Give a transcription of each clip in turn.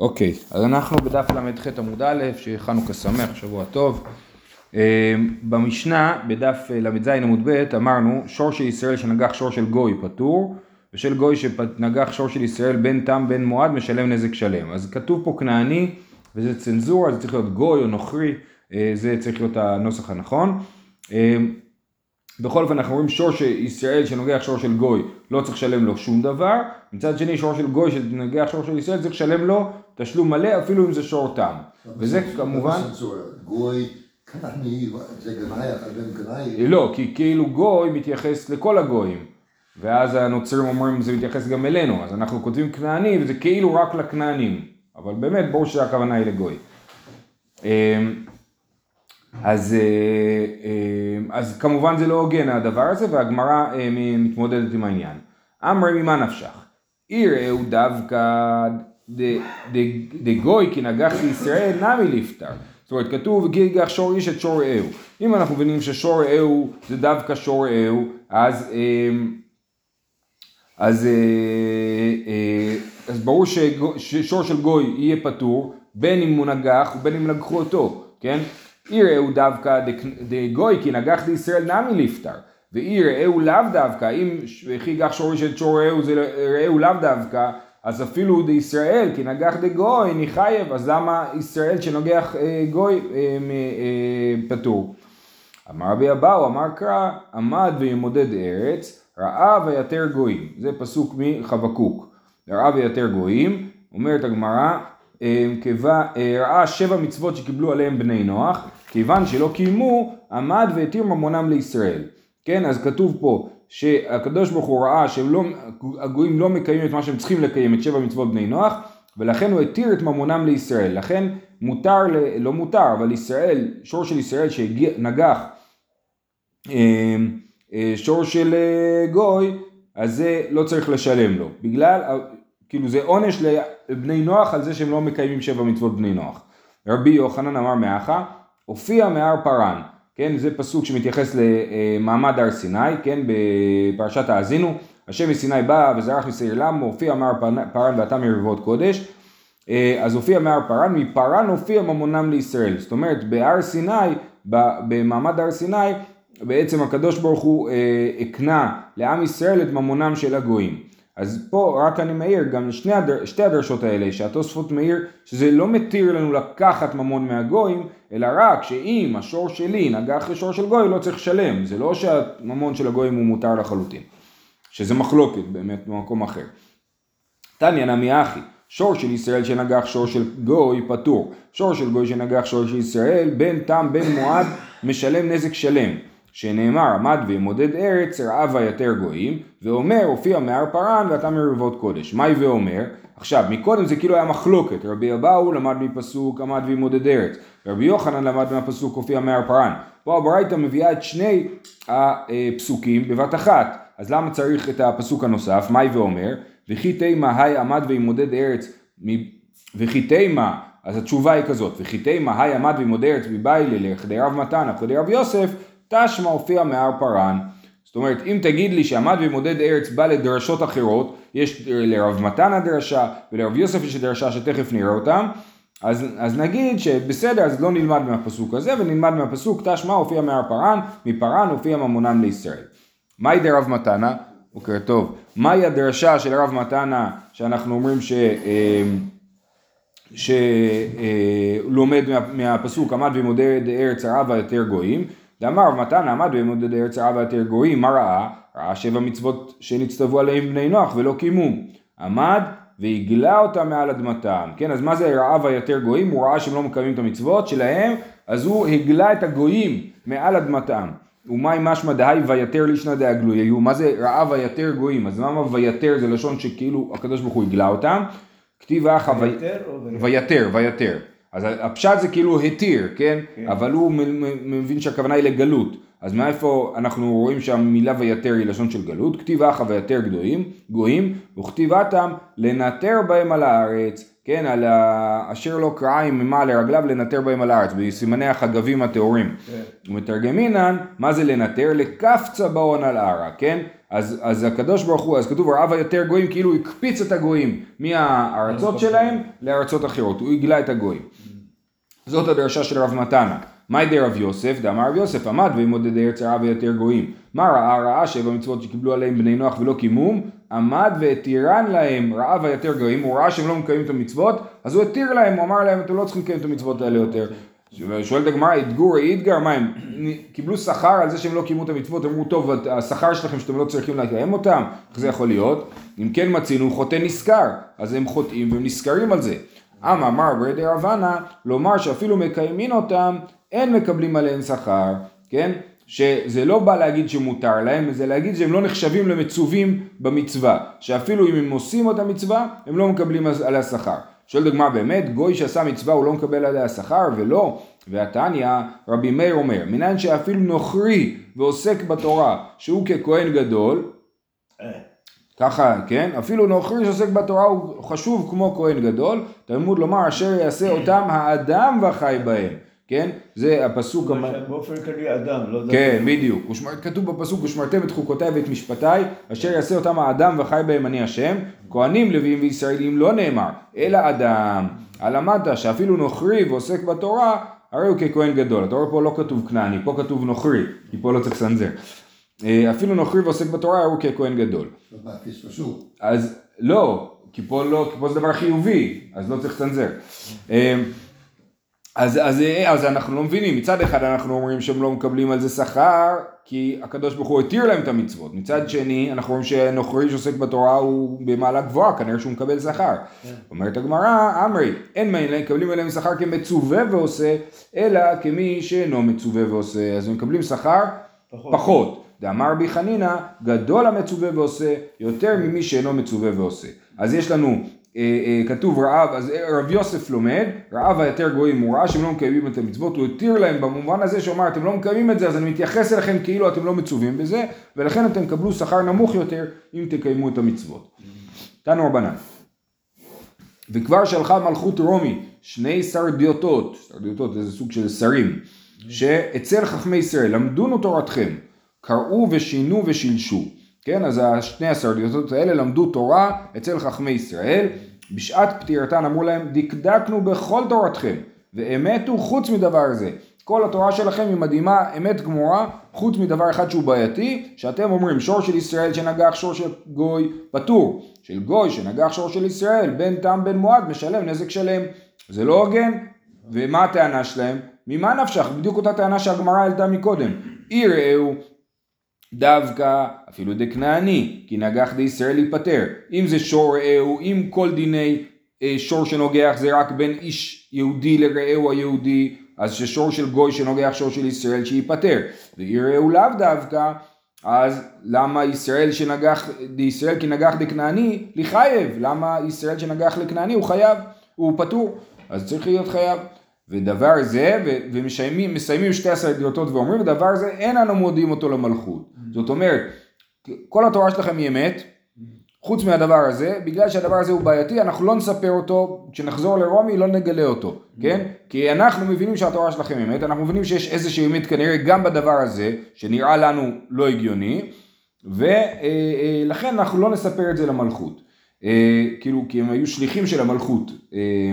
אוקיי, אז אנחנו בדף ל"ח עמוד א', שחנוכה שמח, שבוע טוב. אה, במשנה, בדף ל"ז עמוד ב', אמרנו שור של ישראל שנגח שור של גוי פטור, ושל גוי שנגח שור של ישראל בין תם בין מועד משלם נזק שלם. אז כתוב פה כנעני, וזה צנזורה, זה צריך להיות גוי או נוכרי, אה, זה צריך להיות הנוסח הנכון. אה, בכל אופן אנחנו רואים שור של ישראל שנוגח שור של גוי לא צריך לשלם לו שום דבר, מצד שני שור של גוי שנוגח שור של ישראל צריך לשלם לו תשלום מלא אפילו אם זה שור תם. וזה כמובן... גוי, כנעני, זה גנאי, בן גנאי. לא, כי כאילו גוי מתייחס לכל הגויים. ואז הנוצרים אומרים זה מתייחס גם אלינו, אז אנחנו כותבים כנעני וזה כאילו רק לכנענים. אבל באמת ברור שהכוונה היא לגוי. אז, אה, אה, אז כמובן זה לא הוגן הדבר הזה והגמרא אה, מתמודדת עם העניין. אמרי ממה נפשך? יראו דווקא דגוי כי נגח בישראל נמי לפטר. זאת אומרת כתוב גיגח שור איש את שור רעהו. אם אנחנו מבינים ששור רעהו זה דווקא שור רעהו אז, אז, אז ברור ששור של גוי יהיה פטור בין אם הוא נגח ובין אם נגחו אותו, כן? יראו דווקא דגוי כי נגח דישראל נמי לפטר ויראו לאו דווקא אם וכי גח שורש את שור ראו זה ראו לאו דווקא אז אפילו דישראל כי נגח דגוי נחייב אז למה ישראל שנוגח אה, גוי אה, אה, פטור? אמר רבי אבאו אמר קרא עמד וימודד ארץ ראה ויתר גויים. זה פסוק מחבקוק. ראה ויתר גויים אומרת הגמרא ראה שבע מצוות שקיבלו עליהם בני נוח כיוון שלא קיימו, עמד והתיר ממונם לישראל. כן, אז כתוב פה שהקדוש ברוך הוא ראה שהגויים לא מקיימים את מה שהם צריכים לקיים, את שבע מצוות בני נוח, ולכן הוא התיר את ממונם לישראל. לכן מותר, לא מותר, אבל ישראל, שור של ישראל שנגח אה, אה, שור של אה, גוי, אז זה לא צריך לשלם לו. בגלל, כאילו זה עונש לבני נוח על זה שהם לא מקיימים שבע מצוות בני נוח. רבי יוחנן אמר מאחה, הופיע מהר פארן, כן, זה פסוק שמתייחס למעמד הר סיני, כן, בפרשת האזינו, השם מסיני בא וזרח מסעיר למו, הופיע מהר פארן ואתה מרבבות קודש, אה, אז הופיע מהר פארן, מפארן הופיע ממונם לישראל, זאת אומרת בהר סיני, במעמד הר סיני, בעצם הקדוש ברוך הוא אה, הקנה לעם ישראל את ממונם של הגויים. אז פה רק אני מעיר גם שני הדר, הדרשות האלה שהתוספות מעיר שזה לא מתיר לנו לקחת ממון מהגויים אלא רק שאם השור שלי נגח לשור של גוי לא צריך לשלם. זה לא שהממון של הגויים הוא מותר לחלוטין שזה מחלוקת באמת במקום אחר. תניא נמי אחי שור של ישראל שנגח שור של גוי פטור. שור של גוי שנגח שור של ישראל בין תם בין מועד משלם נזק שלם שנאמר עמד וימודד ארץ רעב ויתר גויים ואומר הופיע מהר פרן ואתה מרבבות קודש מהי ואומר? עכשיו מקודם זה כאילו היה מחלוקת. רבי אבאו למד מפסוק עמד וימודד ארץ רבי יוחנן למד מהפסוק הופיע מהר פרן פה הברייתא מביאה את שני הפסוקים בבת אחת. אז למה צריך את הפסוק הנוסף? מהי ואומר? וכי תימה היי עמד וימודד ארץ וכי תימה אז התשובה היא כזאת וכי תימה היי עמד וימודד ארץ מביילה לכדי רב מתנה וכדי רב יוסף תשמע הופיע מהר פרן. זאת אומרת, אם תגיד לי שעמד ומודד ארץ בא לדרשות אחרות, יש לרב מתן הדרשה ולרב יוסף יש דרשה שתכף נראה אותם, אז, אז נגיד שבסדר, אז לא נלמד מהפסוק הזה, ונלמד מהפסוק תשמע הופיע מהר פרן, מפרן הופיע ממונן לישראל. מהי דרב מתנה? בוקר טוב. מהי הדרשה של רב מתנה שאנחנו אומרים ש... אה, שלומד מה, מהפסוק עמד ומודד ארץ הרבה יותר גויים דאמר מתן עמד במודד ארץ ערבה יותר גויים, מה ראה? ראה שבע מצוות שנצטוו עליהם בני נוח ולא קיימו. עמד והגלה אותם מעל אדמתם. כן, אז מה זה ראה ויתר גויים? הוא ראה שהם לא מקיימים את המצוות שלהם, אז הוא הגלה את הגויים מעל אדמתם. ומאי משמע דהי ויתר לישנא דאגלוי היו, מה זה ראה ויתר גויים? אז למה ויתר זה לשון שכאילו הקדוש ברוך הוא הגלה אותם? כתיב אחא ויתר, ויתר. אז הפשט זה כאילו התיר, כן? כן. אבל הוא מבין שהכוונה היא לגלות. אז מאיפה אנחנו רואים שהמילה ויתר היא לשון של גלות? כתיב אחא ויתר גדויים, גויים, וכתיבתם לנטר בהם על הארץ, כן, על אשר לא קרעיים ממה לרגליו לנטר בהם על הארץ, בסימני החגבים הטהורים. כן. ומתרגמינן, מה זה לנטר? לקפצה בהון על ערה, כן? אז, אז הקדוש ברוך הוא, אז כתוב רעב היותר גויים, כאילו הוא הקפיץ את הגויים מהארצות שלהם לארצות אחרות, הוא הגלה את הגויים. זאת הדרשה של רב מתנה. מאי דרב יוסף, דאמר רב יוסף עמד וימודדי ארץ הרע ויותר גויים. מה ראה? ראה שבע מצוות שקיבלו עליהם בני נוח ולא קימום, עמד והתירן להם רעב היותר גויים, הוא ראה שהם לא מקיימים את המצוות, אז הוא התיר להם, הוא אמר להם אתם לא צריכים לקיים את המצוות האלה יותר. שואלת הגמרא, אתגור איתגר, מה הם קיבלו שכר על זה שהם לא קיימו את המצוות, אמרו טוב השכר שלכם שאתם לא צריכים לקיים אותם, איך זה יכול להיות? אם כן מצינו חוטא נשכר, אז הם חוטאים והם נשכרים על זה. אמר מר ברדי רבנה, לומר שאפילו מקיימים אותם, אין מקבלים עליהם שכר, כן? שזה לא בא להגיד שמותר להם, זה להגיד שהם לא נחשבים למצווים במצווה, שאפילו אם הם עושים אותה מצווה, הם לא מקבלים עליה שכר. שואל דוגמה באמת, גוי שעשה מצווה הוא לא מקבל עליה שכר ולא, והתניא רבי מאיר אומר, מניין שאפילו נוכרי ועוסק בתורה שהוא ככהן גדול, אה, ככה, כן? אפילו נוכרי שעוסק בתורה הוא חשוב כמו כהן גדול, תלמוד לומר אשר יעשה אותם האדם וחי בהם, כן? זה הפסוק, המ- באופן כללי אדם, לא. כן, בדיוק, ושמר, כתוב בפסוק ושמרתם את חוקותיי ואת משפטיי אשר יעשה אותם האדם וחי בהם אני השם, כהנים לוויים וישראלים לא נאמר, אלא אדם, הלמדת שאפילו נוכרי ועוסק בתורה, הרי הוא ככהן גדול, אתה רואה פה לא כתוב כנעני, פה כתוב נוכרי, כי פה לא צריך לסנזר, אה, אפילו נוכרי ועוסק בתורה, הרי הוא ככהן גדול. פספסו. אז לא, כי פה לא, כי פה זה דבר חיובי, אז לא צריך לצנזר. אז, אז, אז אנחנו לא מבינים, מצד אחד אנחנו אומרים שהם לא מקבלים על זה שכר, כי הקדוש ברוך הוא התיר להם את המצוות, מצד שני אנחנו רואים שנוכרי שעוסק בתורה הוא במעלה גבוהה, כנראה שהוא מקבל שכר. אומרת הגמרא, אמרי, אין מה מקבלים עליהם שכר כמצווה ועושה, אלא כמי שאינו מצווה ועושה, אז הם מקבלים שכר פחות. פחות. דאמר בי חנינא, גדול המצווה ועושה, יותר ממי שאינו מצווה ועושה. אז יש לנו, כתוב רעב, אז אה, רב יוסף לומד, רעב היותר גויים, הוא ראה שהם לא מקיימים את המצוות, הוא התיר להם במובן הזה שהוא אמר, אתם לא מקיימים את זה, אז אני מתייחס אליכם כאילו אתם לא מצווים בזה, ולכן אתם תקבלו שכר נמוך יותר אם תקיימו את המצוות. תנו רבנן. וכבר שלחה מלכות רומי שני סרדיוטות, סרדיוטות זה סוג של שרים, שאצל חכמי ישראל למדונו תורתכם, קראו ושינו ושילשו, כן, אז שני הסרדיוטות האלה למדו תורה אצל חכמי ישראל, בשעת פטירתן אמרו להם דקדקנו בכל תורתכם, ואמתו חוץ מדבר זה, כל התורה שלכם היא מדהימה, אמת גמורה, חוץ מדבר אחד שהוא בעייתי, שאתם אומרים שור של ישראל שנגח שור של גוי פטור, של גוי שנגח שור של ישראל, בן תם בן מועד משלם נזק שלם. זה לא הוגן, ומה הטענה שלהם? ממה נפשך? בדיוק אותה טענה שהגמרא העלתה מקודם. יראו דווקא אפילו דכנעני, כי נגח דישראל ייפטר. אם זה שור רעהו, אם כל דיני אה, שור שנוגח זה רק בין איש יהודי לרעהו היהודי, אז ששור של גוי שנוגח שור של ישראל שייפטר. ויראו לאו דווקא, אז למה ישראל שנגח, דישראל כי נגח דכנעני, לחייב. למה ישראל שנגח לכנעני הוא חייב, הוא פטור. אז צריך להיות חייב. ודבר זה, ומסיימים מסיימים שתי הסרדיוטות ואומרים, ודבר זה אין אנו מודיעים אותו למלכות. זאת אומרת, כל התורה שלכם היא אמת, חוץ מהדבר הזה, בגלל שהדבר הזה הוא בעייתי, אנחנו לא נספר אותו, כשנחזור לרומי לא נגלה אותו, כן? כי אנחנו מבינים שהתורה שלכם אמת, אנחנו מבינים שיש איזושהי אמת כנראה גם בדבר הזה, שנראה לנו לא הגיוני, ולכן אנחנו לא נספר את זה למלכות. אה, כאילו, כי הם היו שליחים של המלכות. אה,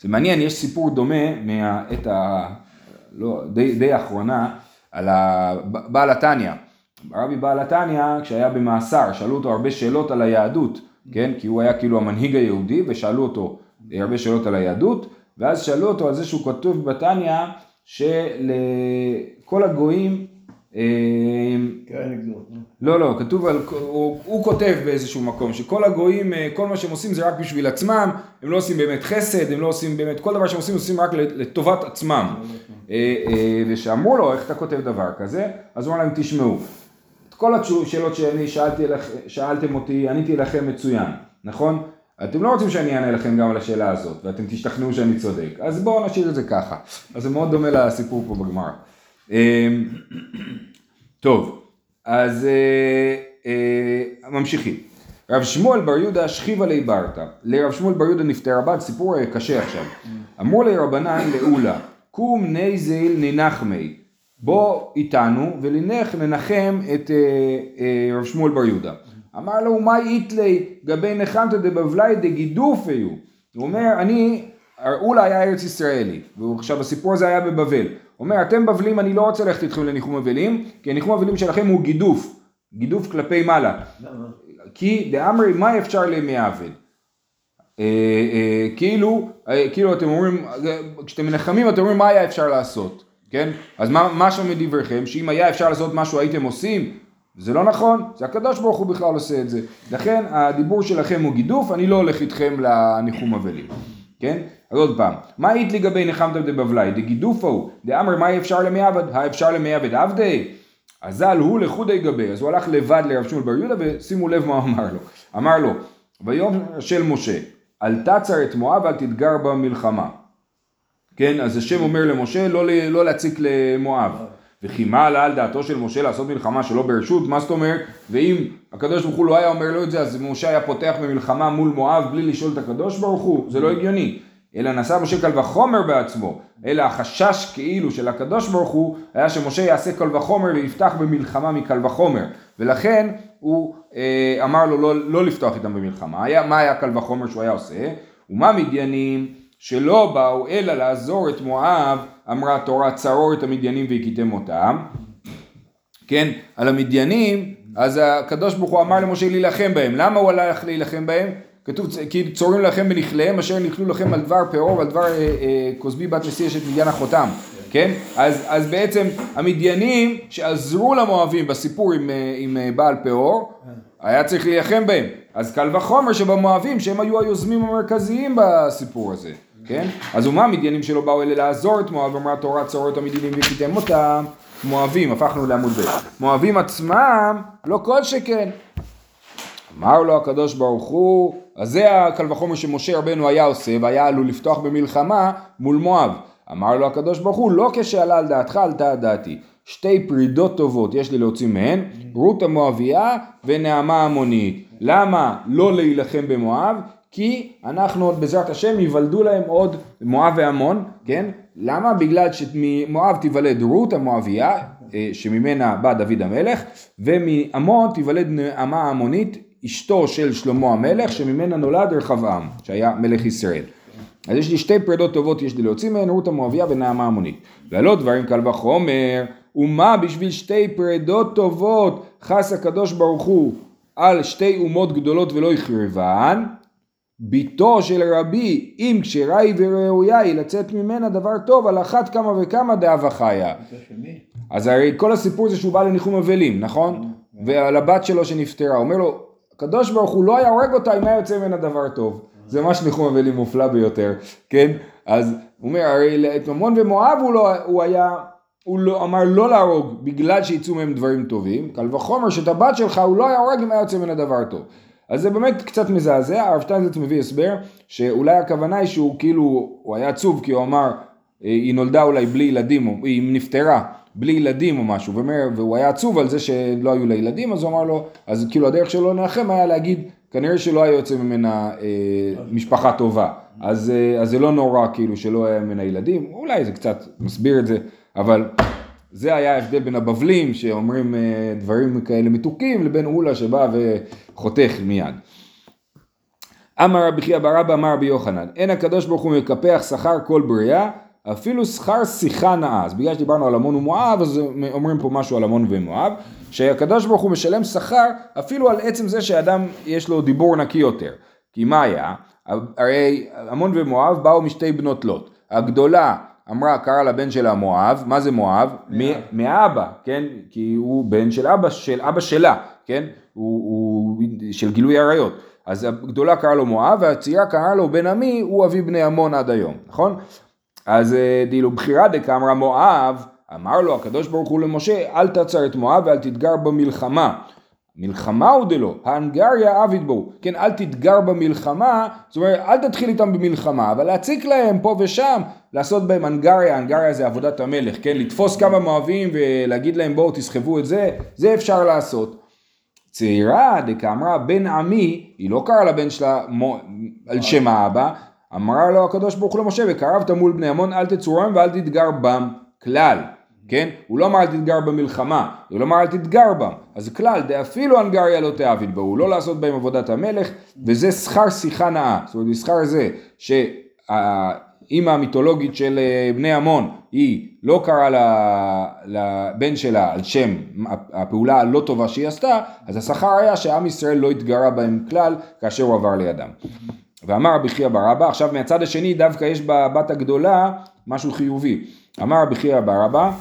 זה מעניין, יש סיפור דומה מהעת ה... לא, די, די האחרונה, על בעל התניא. הרבי בעל התניא, כשהיה במאסר, שאלו אותו הרבה שאלות על היהדות, כן? כי הוא היה כאילו המנהיג היהודי, ושאלו אותו הרבה שאלות על היהדות, ואז שאלו אותו על זה שהוא כתוב בתניא, שלכל הגויים, אה. לא, לא, כתוב על, הוא, הוא כותב באיזשהו מקום שכל הגויים, אה, כל מה שהם עושים זה רק בשביל עצמם, הם לא עושים באמת חסד, הם לא עושים באמת, כל דבר שהם עושים, עושים רק לטובת עצמם. אה, אה, ושאמרו לו, איך אתה כותב דבר כזה? אז הוא אמר להם, תשמעו, את כל השאלות שאני שאלתי, שאלתם אותי, עניתי לכם מצוין, נכון? אתם לא רוצים שאני אענה לכם גם על השאלה הזאת, ואתם תשתכנעו שאני צודק, אז בואו נשאיר את זה ככה. אז זה מאוד דומה לסיפור פה בגמרא. אה, טוב, אז ממשיכים. רב שמואל בר יהודה שכיבה לי ברתא. לרב שמואל בר יהודה נפטרה בת, סיפור קשה עכשיו. אמרו לי רבנן לאולה, קום נזיל ננחמי, בוא איתנו ולנך לנחם את אה, אה, רב שמואל בר יהודה. אמר לו, מה איתלי גבי נחמתא דבבלי דגידופיו? הוא אומר, אני, אולה היה ארץ ישראלי, ועכשיו הסיפור הזה היה בבבל. הוא אומר, אתם בבלים, אני לא רוצה ללכת איתכם לניחום אבלים, כי הניחום אבלים שלכם הוא גידוף, גידוף כלפי מעלה. כי דאמרי מה אפשר לימי עבד? אה, כאילו, אה, כאילו אתם אומרים, אה, כשאתם מנחמים אתם אומרים מה היה אפשר לעשות, כן? אז מה, מה שם מדבריכם? שאם היה אפשר לעשות משהו הייתם עושים? זה לא נכון, זה הקדוש ברוך הוא בכלל עושה את זה. לכן הדיבור שלכם הוא גידוף, אני לא הולך איתכם לניחום אבלים, כן? אז עוד פעם, מה היית לגבי נחמתם דבבלי? דגידופו הוא, דאמר מה אפשר למי עבד? האפשר למי עבד עבדי? אזל הוא לחודי גבי, אז הוא הלך לבד לרב שמואל בר יהודה ושימו לב מה אמר לו. אמר לו, ביום של משה, אל תצר את מואב ואל תתגר במלחמה. כן, אז השם אומר למשה לא, לא להציק למואב. וכי מה עלה על דעתו של משה לעשות מלחמה שלא ברשות? מה זאת אומרת? ואם הקדוש ברוך הוא לא היה אומר לו את זה, אז משה היה פותח במלחמה מול מואב בלי לשאול את הקדוש ברוך הוא? זה לא הגיוני. אלא נשא משה קל וחומר בעצמו, אלא החשש כאילו של הקדוש ברוך הוא היה שמשה יעשה קל וחומר ויפתח במלחמה מקל וחומר ולכן הוא אה, אמר לו לא, לא לפתוח איתם במלחמה, היה, מה היה קל וחומר שהוא היה עושה? ומה מדיינים שלא באו אלא לעזור את מואב אמרה התורה צרור את המדיינים והכיתם אותם כן, על המדיינים, אז הקדוש ברוך הוא אמר למשה להילחם בהם. למה הוא הלך להילחם בהם? כתוב, כי צורים לכם בנכליהם אשר נכלו לכם על דבר פאור ועל דבר אה, אה, כוסבי בת נשיא אשת מדיין אחותם. כן? אז, אז בעצם המדיינים שעזרו למואבים בסיפור עם, אה, עם אה, בעל פאור, היה צריך להילחם בהם. אז קל וחומר שבמואבים שהם היו היוזמים המרכזיים בסיפור הזה. כן? אז ומה המדיינים שלא באו אלה לעזור את מואב, אמרה התורה צורו את המדיינים וקיתם אותם. מואבים, הפכנו לעמוד ב'. מואבים עצמם, לא כל שכן. אמר לו הקדוש ברוך הוא, אז זה הקל וחומר שמשה רבנו היה עושה והיה עלול לפתוח במלחמה מול מואב. אמר לו הקדוש ברוך הוא, לא כשעלה על דעתך עלתה על דעתי. שתי פרידות טובות יש לי להוציא מהן, רות המואביה ונעמה המונית. למה לא להילחם במואב? כי אנחנו עוד בעזרת השם ייוולדו להם עוד מואב ועמון, כן? למה? בגלל שממואב תיוולד רות המואביה, אה, שממנה בא דוד המלך, ומעמון תיוולד נעמה העמונית, אשתו של שלמה המלך, שממנה נולד רחבעם, שהיה מלך ישראל. אז יש לי שתי פרדות טובות יש לי להוציא מהן, רות המואביה ונעמה המונית. והלא דברים קל וחומר, ומה בשביל שתי פרדות טובות חס הקדוש ברוך הוא על שתי אומות גדולות ולא החריבן, בתו של רבי, אם כשרה היא וראויה היא לצאת ממנה דבר טוב, על אחת כמה וכמה דאבה חיה. אז הרי כל הסיפור זה שהוא בא לניחום אבלים, נכון? ועל הבת שלו שנפטרה, אומר לו, הקדוש ברוך הוא לא היה הורג אותה אם היה יוצא ממנה דבר טוב. זה ממש ניחום אבלים מופלא ביותר, כן? אז הוא אומר, הרי את ממון ומואב הוא, לא, הוא היה, הוא לא, אמר לא להרוג בגלל שיצאו מהם דברים טובים, קל וחומר שאת הבת שלך הוא לא היה הורג אם היה יוצא ממנה דבר טוב. אז זה באמת קצת מזעזע, הרב שטיינזלץ מביא הסבר, שאולי הכוונה היא שהוא כאילו, הוא היה עצוב כי הוא אמר, היא נולדה אולי בלי ילדים, היא נפטרה בלי ילדים או משהו, ואומר, והוא היה עצוב על זה שלא היו לה ילדים, אז הוא אמר לו, אז כאילו הדרך שלו לנחם היה להגיד, כנראה שלא היה יוצא ממנה אה, משפחה טובה, אז, אה, אז זה לא נורא כאילו שלא היה ממנה ילדים, אולי זה קצת מסביר את זה, אבל זה היה ההבדל בין הבבלים שאומרים אה, דברים כאלה מתוקים לבין אולה שבא וחותך מיד. אמר רבי חייא בר אבא אמר רבי יוחנן, אין הקדוש ברוך הוא מקפח שכר כל בריאה, אפילו שכר שיחה נאה. אז בגלל שדיברנו על עמון ומואב, אז אומרים פה משהו על עמון ומואב, שהקדוש ברוך הוא משלם שכר אפילו על עצם זה שאדם יש לו דיבור נקי יותר. כי מה היה? הרי עמון ומואב באו משתי בנות לוט. הגדולה אמרה, קרא לבן שלה מואב, מה זה מואב? מאבא, כן? כי הוא בן של אבא, של אבא שלה, כן? הוא, הוא של גילוי עריות. אז הגדולה קראה לו מואב, והצעירה קראה לו בן עמי, הוא אבי בני עמון עד היום, נכון? אז אה, דילו בחירה דקה אמרה מואב, אמר לו הקדוש ברוך הוא למשה, אל תצר את מואב ואל תתגר במלחמה. מלחמה הוא דלא, האנגריה עביד בו, כן, אל תתגר במלחמה, זאת אומרת, אל תתחיל איתם במלחמה, אבל להציק להם פה ושם, לעשות בהם אנגריה, אנגריה זה עבודת המלך, כן, לתפוס כמה מואבים ולהגיד להם בואו תסחבו את זה, זה אפשר לעשות. צעירה דקאמרה בן עמי, היא לא קראה לבן שלה על שם האבא, אמרה לו הקדוש ברוך הוא למשה, וקרבת מול בני עמון אל תצורם ואל תתגר בם כלל. כן? הוא לא אמר אל תתגר במלחמה, הוא לא אמר אל תתגר בם. אז כלל, דאפילו הנגריה לא תעביד בו, לא לעשות בהם עבודת המלך, וזה שכר שיחה נאה. זאת אומרת, שכר זה שהאימא המיתולוגית של אה, בני עמון, היא לא קראה לבן שלה על שם הפעולה הלא טובה שהיא עשתה, אז השכר היה שעם ישראל לא התגרה בהם כלל כאשר הוא עבר לידם. ואמר רבי חייא בר אבא, עכשיו מהצד השני דווקא יש בבת הגדולה משהו חיובי. אמר רבי חייא בר אבא,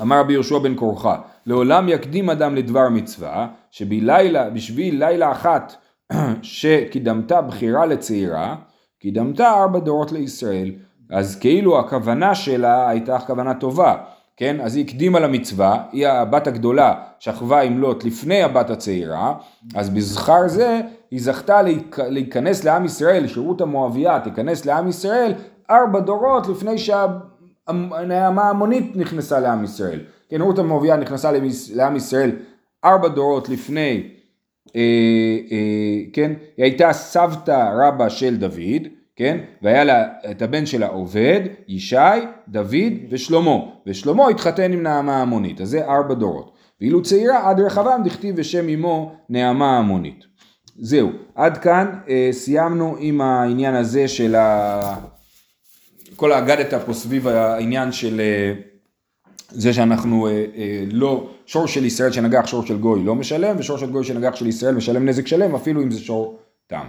אמר רבי יהושע בן קורחה, לעולם יקדים אדם לדבר מצווה, שבלילה, בשביל לילה אחת שקידמת בחירה לצעירה, קידמת ארבע דורות לישראל. אז כאילו הכוונה שלה הייתה כוונה טובה, כן? אז היא הקדימה למצווה, היא הבת הגדולה שכבה עם לוט לפני הבת הצעירה, אז בזכר זה היא זכתה להיכנס לעם ישראל, שירות המואביה תיכנס לעם ישראל ארבע דורות לפני שהנעמה המונית נכנסה לעם ישראל. כן, רות המואביה נכנסה לעם ישראל ארבע דורות לפני, אה, אה, כן, היא הייתה סבתא רבא של דוד, כן? והיה לה את הבן שלה עובד, ישי, דוד ושלמה. ושלמה התחתן עם נעמה המונית, אז זה ארבע דורות. ואילו צעירה עד רחבעם דכתיב בשם אמו נעמה המונית. זהו, עד כאן אה, סיימנו עם העניין הזה של ה... כל האגדתה פה סביב העניין של אה, זה שאנחנו אה, אה, לא, שור של ישראל שנגח שור של גוי לא משלם, ושור של גוי שנגח של ישראל משלם נזק שלם אפילו אם זה שור תם.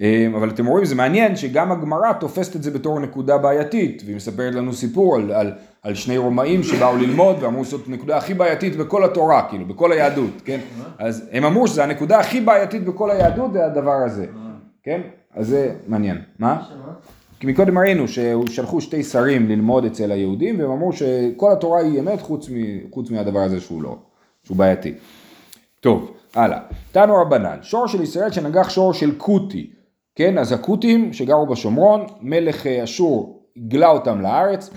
אה, אבל אתם רואים זה מעניין שגם הגמרא תופסת את זה בתור נקודה בעייתית והיא מספרת לנו סיפור על, על, על שני רומאים שבאו ללמוד ואמרו שזאת הנקודה הכי בעייתית בכל התורה כאילו בכל היהדות כן אז הם אמרו שזה הנקודה הכי בעייתית בכל היהדות זה הדבר הזה כן אז זה מעניין מה? כי מקודם ראינו ששלחו שתי שרים ללמוד אצל היהודים והם אמרו שכל התורה היא אמת חוץ, מ, חוץ מהדבר הזה שהוא לא, שהוא בעייתי. טוב, הלאה. תנו רבנן, שור של ישראל שנגח שור של כותי כן, אז הכותים שגרו בשומרון, מלך אה, אשור הגלה אותם לארץ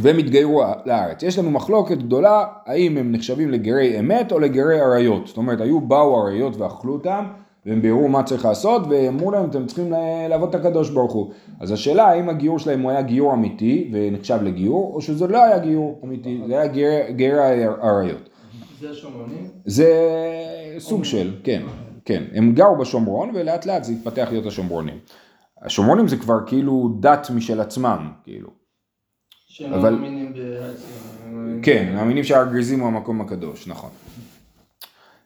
והם התגיירו לארץ. יש לנו מחלוקת גדולה האם הם נחשבים לגרי אמת או לגרי אריות. זאת אומרת, היו באו אריות ואכלו אותם והם ביארו מה צריך לעשות ואמרו להם אתם צריכים לעבוד את הקדוש ברוך הוא. אז השאלה האם הגיור שלהם הוא היה גיור אמיתי ונחשב לגיור או שזה לא היה גיור אמיתי, זה היה גרי אריות. זה השומרונים? זה סוג של, כן. כן, הם גרו בשומרון ולאט לאט זה התפתח להיות השומרונים. השומרונים זה כבר כאילו דת משל עצמם, כאילו. שהם אבל... מאמינים בעצמם. כן, מאמינים שהר גריזים הוא המקום הקדוש, נכון.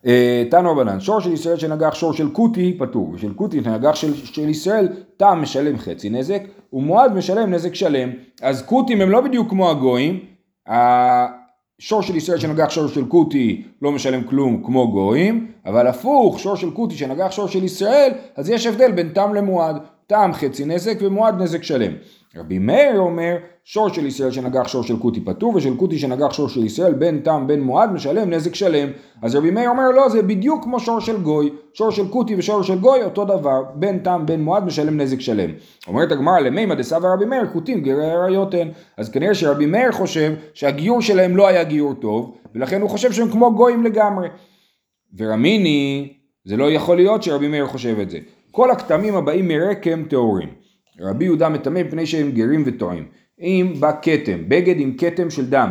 אה, תנו רבנן, שור של ישראל שנגח שור של כותי פטור, ושל כותי שנגח של, של ישראל תם משלם חצי נזק, ומועד משלם נזק שלם. אז כותים הם לא בדיוק כמו הגויים, שור של ישראל שנגח שור של כותי לא משלם כלום כמו גויים, אבל הפוך, שור של כותי שנגח שור של ישראל, אז יש הבדל בין תם למועד. תם חצי נזק ומועד נזק שלם. רבי מאיר אומר, שור של ישראל שנגח שור של כותי פטור, ושל כותי שנגח שור של ישראל בין תם בין מועד משלם נזק שלם. אז רבי מאיר אומר, לא, זה בדיוק כמו שור של גוי. שור של כותי ושור של גוי אותו דבר, בין תם בין מועד משלם נזק שלם. אומרת הגמרא למימא דסבא רבי מאיר, כותים גרי אריות הן. אז כנראה שרבי מאיר חושב שהגיור שלהם לא היה גיור טוב, ולכן הוא חושב שהם כמו גויים לגמרי. ורמיני, זה לא יכול להיות שרבי מאיר חושב את זה. כל הכתמים הבאים מרקם טהורים. רבי יהודה מטמא מפני שהם גרים וטועים. אם בא כתם, בגד עם כתם של דם,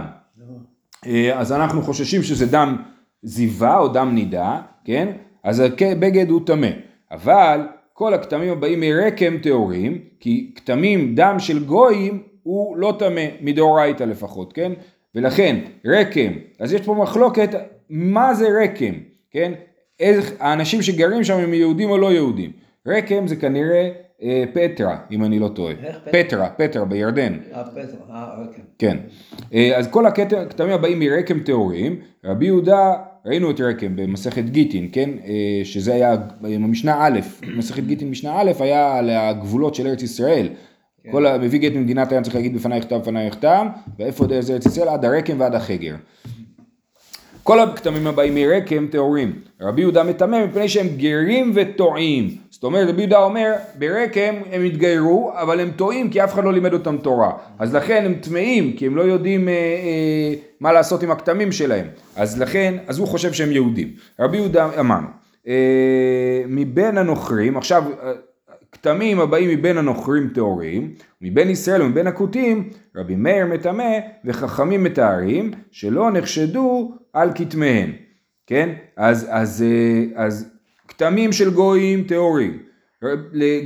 אה, אז אנחנו חוששים שזה דם זיווה או דם נידה, כן? אז הבגד הוא טמא. אבל כל הכתמים הבאים מרקם טהורים, כי כתמים דם של גויים הוא לא טמא, מדאורייתא לפחות, כן? ולכן רקם, אז יש פה מחלוקת מה זה רקם, כן? איך האנשים שגרים שם הם יהודים או לא יהודים. רקם זה כנראה אה, פטרה, אם אני לא טועה. איך פטרה, פטרה בירדן. אה, פטרה, אה, אוקיי. כן. אה, אז כל הכתמים הבאים מרקם טהורים, רבי יהודה, ראינו את רקם במסכת גיטין, כן? אה, שזה היה במשנה א', מסכת גיטין משנה א', היה על הגבולות של ארץ ישראל. כן. כל המביא גט ממדינת הים צריך להגיד בפניי כתב בפניי כתב, ואיפה זה ארץ ישראל? עד הרקם ועד החגר. כל הכתמים הבאים מרקם טהורים. רבי יהודה מטמא מפני שהם גרים וטועים. אומרת רבי יהודה אומר ברקם הם התגיירו אבל הם טועים כי אף אחד לא לימד אותם תורה. אז לכן הם טמאים כי הם לא יודעים אה, אה, מה לעשות עם הכתמים שלהם. אז לכן אז הוא חושב שהם יהודים. רבי יהודה אמרנו אה, מבין הנוכרים עכשיו כתמים הבאים מבין הנוכרים טהורים, מבין ישראל ומבין הכותים, רבי מאיר מטמא וחכמים מתארים, שלא נחשדו על כתמיהם, כן? אז, אז, אה, אז כתמים של גויים טהורים,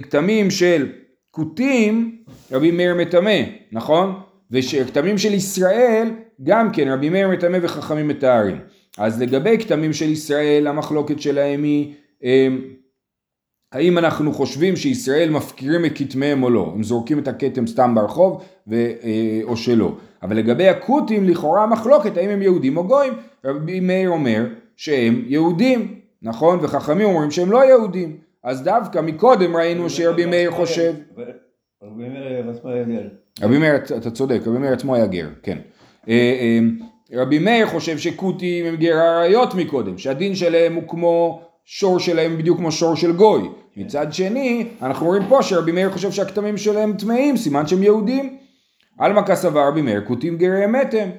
כתמים של כותים, רבי מאיר מטמא, נכון? וכתמים של ישראל, גם כן רבי מאיר מטמא וחכמים מתארים. אז לגבי כתמים של ישראל, המחלוקת שלהם היא אה, האם אנחנו חושבים שישראל מפקירים את כתמיהם או לא, הם זורקים את הכתם סתם ברחוב ו, אה, או שלא. אבל לגבי הכותים לכאורה המחלוקת האם הם יהודים או גויים. רבי מאיר אומר שהם יהודים, נכון? וחכמים אומרים שהם לא יהודים. אז דווקא מקודם ראינו שרבי מאיר חושב... רבי מאיר עצמו היה גר. רבי מאיר, אתה צודק, רבי מאיר עצמו היה גר, כן. אה, אה, רבי מאיר חושב שכותים הם גר עריות מקודם, שהדין שלהם הוא כמו שור שלהם בדיוק כמו שור של גוי. מצד שני, אנחנו רואים פה שרבי מאיר חושב שהכתמים שלהם טמאים, סימן שהם יהודים. עלמא כסבר רבי מאיר, כותים גרי אמת הם.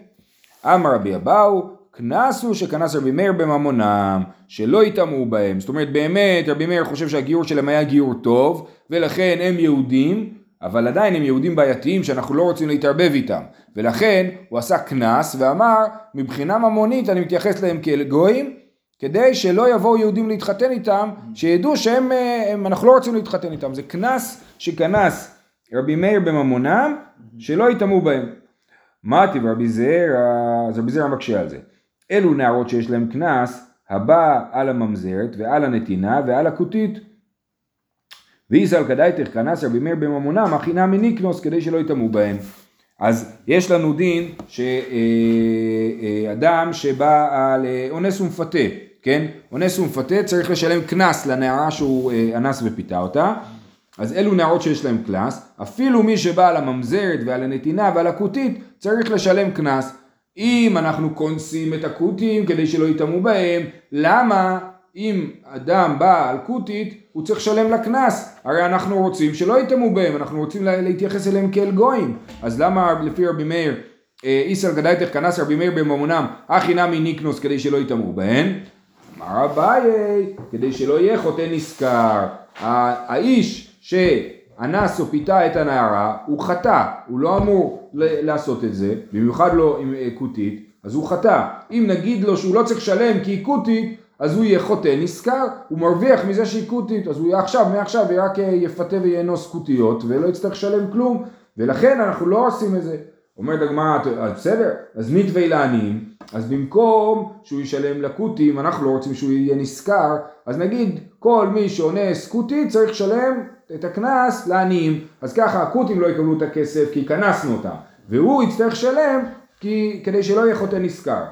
אמר רבי אבאו, קנס הוא שקנס רבי מאיר בממונם, שלא יטמאו בהם. זאת אומרת, באמת רבי מאיר חושב שהגיור שלהם היה גיור טוב, ולכן הם יהודים, אבל עדיין הם יהודים בעייתיים שאנחנו לא רוצים להתערבב איתם. ולכן הוא עשה קנס ואמר, מבחינה ממונית אני מתייחס להם כאל גויים, כדי שלא יבואו יהודים להתחתן איתם, שידעו שהם, הם, אנחנו לא רוצים להתחתן איתם. זה קנס שכנס רבי מאיר בממונם, שלא יטמאו בהם. מה טיב רבי זעיר, אז רבי זעיר מקשה על זה. אלו נערות שיש להם קנס, הבא על הממזרת ועל הנתינה ועל הכותית. ואיסל כדאיתך כנס רבי מאיר בממונם, הכי נמי ניקנוס כדי שלא יטמאו בהם. אז יש לנו דין שאדם שבא על אונס ומפתה, כן? אונס ומפתה צריך לשלם קנס לנערה שהוא אנס ופיתה אותה. אז אלו נערות שיש להם קנס, אפילו מי שבא על הממזרת ועל הנתינה ועל הכותית צריך לשלם קנס. אם אנחנו קונסים את הכותים כדי שלא יטמאו בהם, למה אם אדם בא על כותית הוא צריך לשלם לה קנס? הרי אנחנו רוצים שלא יטמאו בהם, אנחנו רוצים להתייחס אליהם כאל גויים. אז למה לפי רבי מאיר איסר גדייתך כנס רבי מאיר בממונם, הכי נמי ניקנוס כדי שלא יטמאו בהן? אמר אביי, כדי שלא יהיה חוטא נשכר. האיש שאנס או פיתה את הנערה, הוא חטא, הוא לא אמור לעשות את זה, במיוחד לא עם כותית, אז הוא חטא. אם נגיד לו שהוא לא צריך לשלם כי היא כותית, אז הוא יהיה חוטא נשכר, הוא מרוויח מזה שהיא כותית, אז הוא עכשיו, מעכשיו רק יפתה ויאנוס כותיות ולא יצטרך לשלם כלום, ולכן אנחנו לא עושים את זה. אומרת הגמרא, בסדר, אז מתווה לעניים, אז במקום שהוא ישלם לכותים, אנחנו לא רוצים שהוא יהיה נשכר, אז נגיד כל מי שאונס כותית צריך לשלם את הקנס לעניים, אז ככה הכותים לא יקבלו את הכסף כי כנסנו אותם, והוא יצטרך לשלם כי, כדי שלא יהיה חוטא נשכר.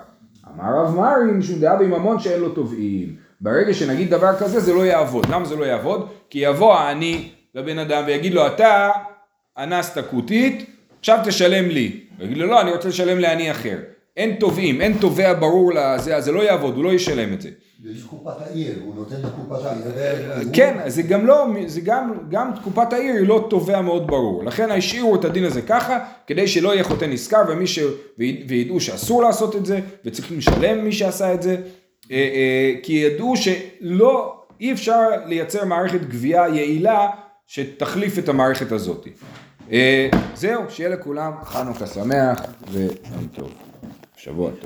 אמר רב מרי משום דעה בממון שאין לו תובעים. ברגע שנגיד דבר כזה זה לא יעבוד. למה זה לא יעבוד? כי יבוא העני לבן אדם ויגיד לו אתה אנסת כותית עכשיו תשלם לי. הוא יגיד לו לא אני רוצה לשלם לעני אחר. אין תובעים, אין תובע ברור לזה, אז זה לא יעבוד, הוא לא ישלם את זה. יש קופת העיר, הוא נותן לקופת העיר. כן, זה גם לא, זה גם, גם תקופת העיר היא לא תובע מאוד ברור. לכן השאירו את הדין הזה ככה, כדי שלא יהיה חוטא נשכר ומי ש... וידעו שאסור לעשות את זה, וצריכים לשלם מי שעשה את זה, כי ידעו שלא, אי אפשר לייצר מערכת גבייה יעילה שתחליף את המערכת הזאת. זהו, שיהיה לכולם חנוכה שמח ויום טוב. שבוע טוב.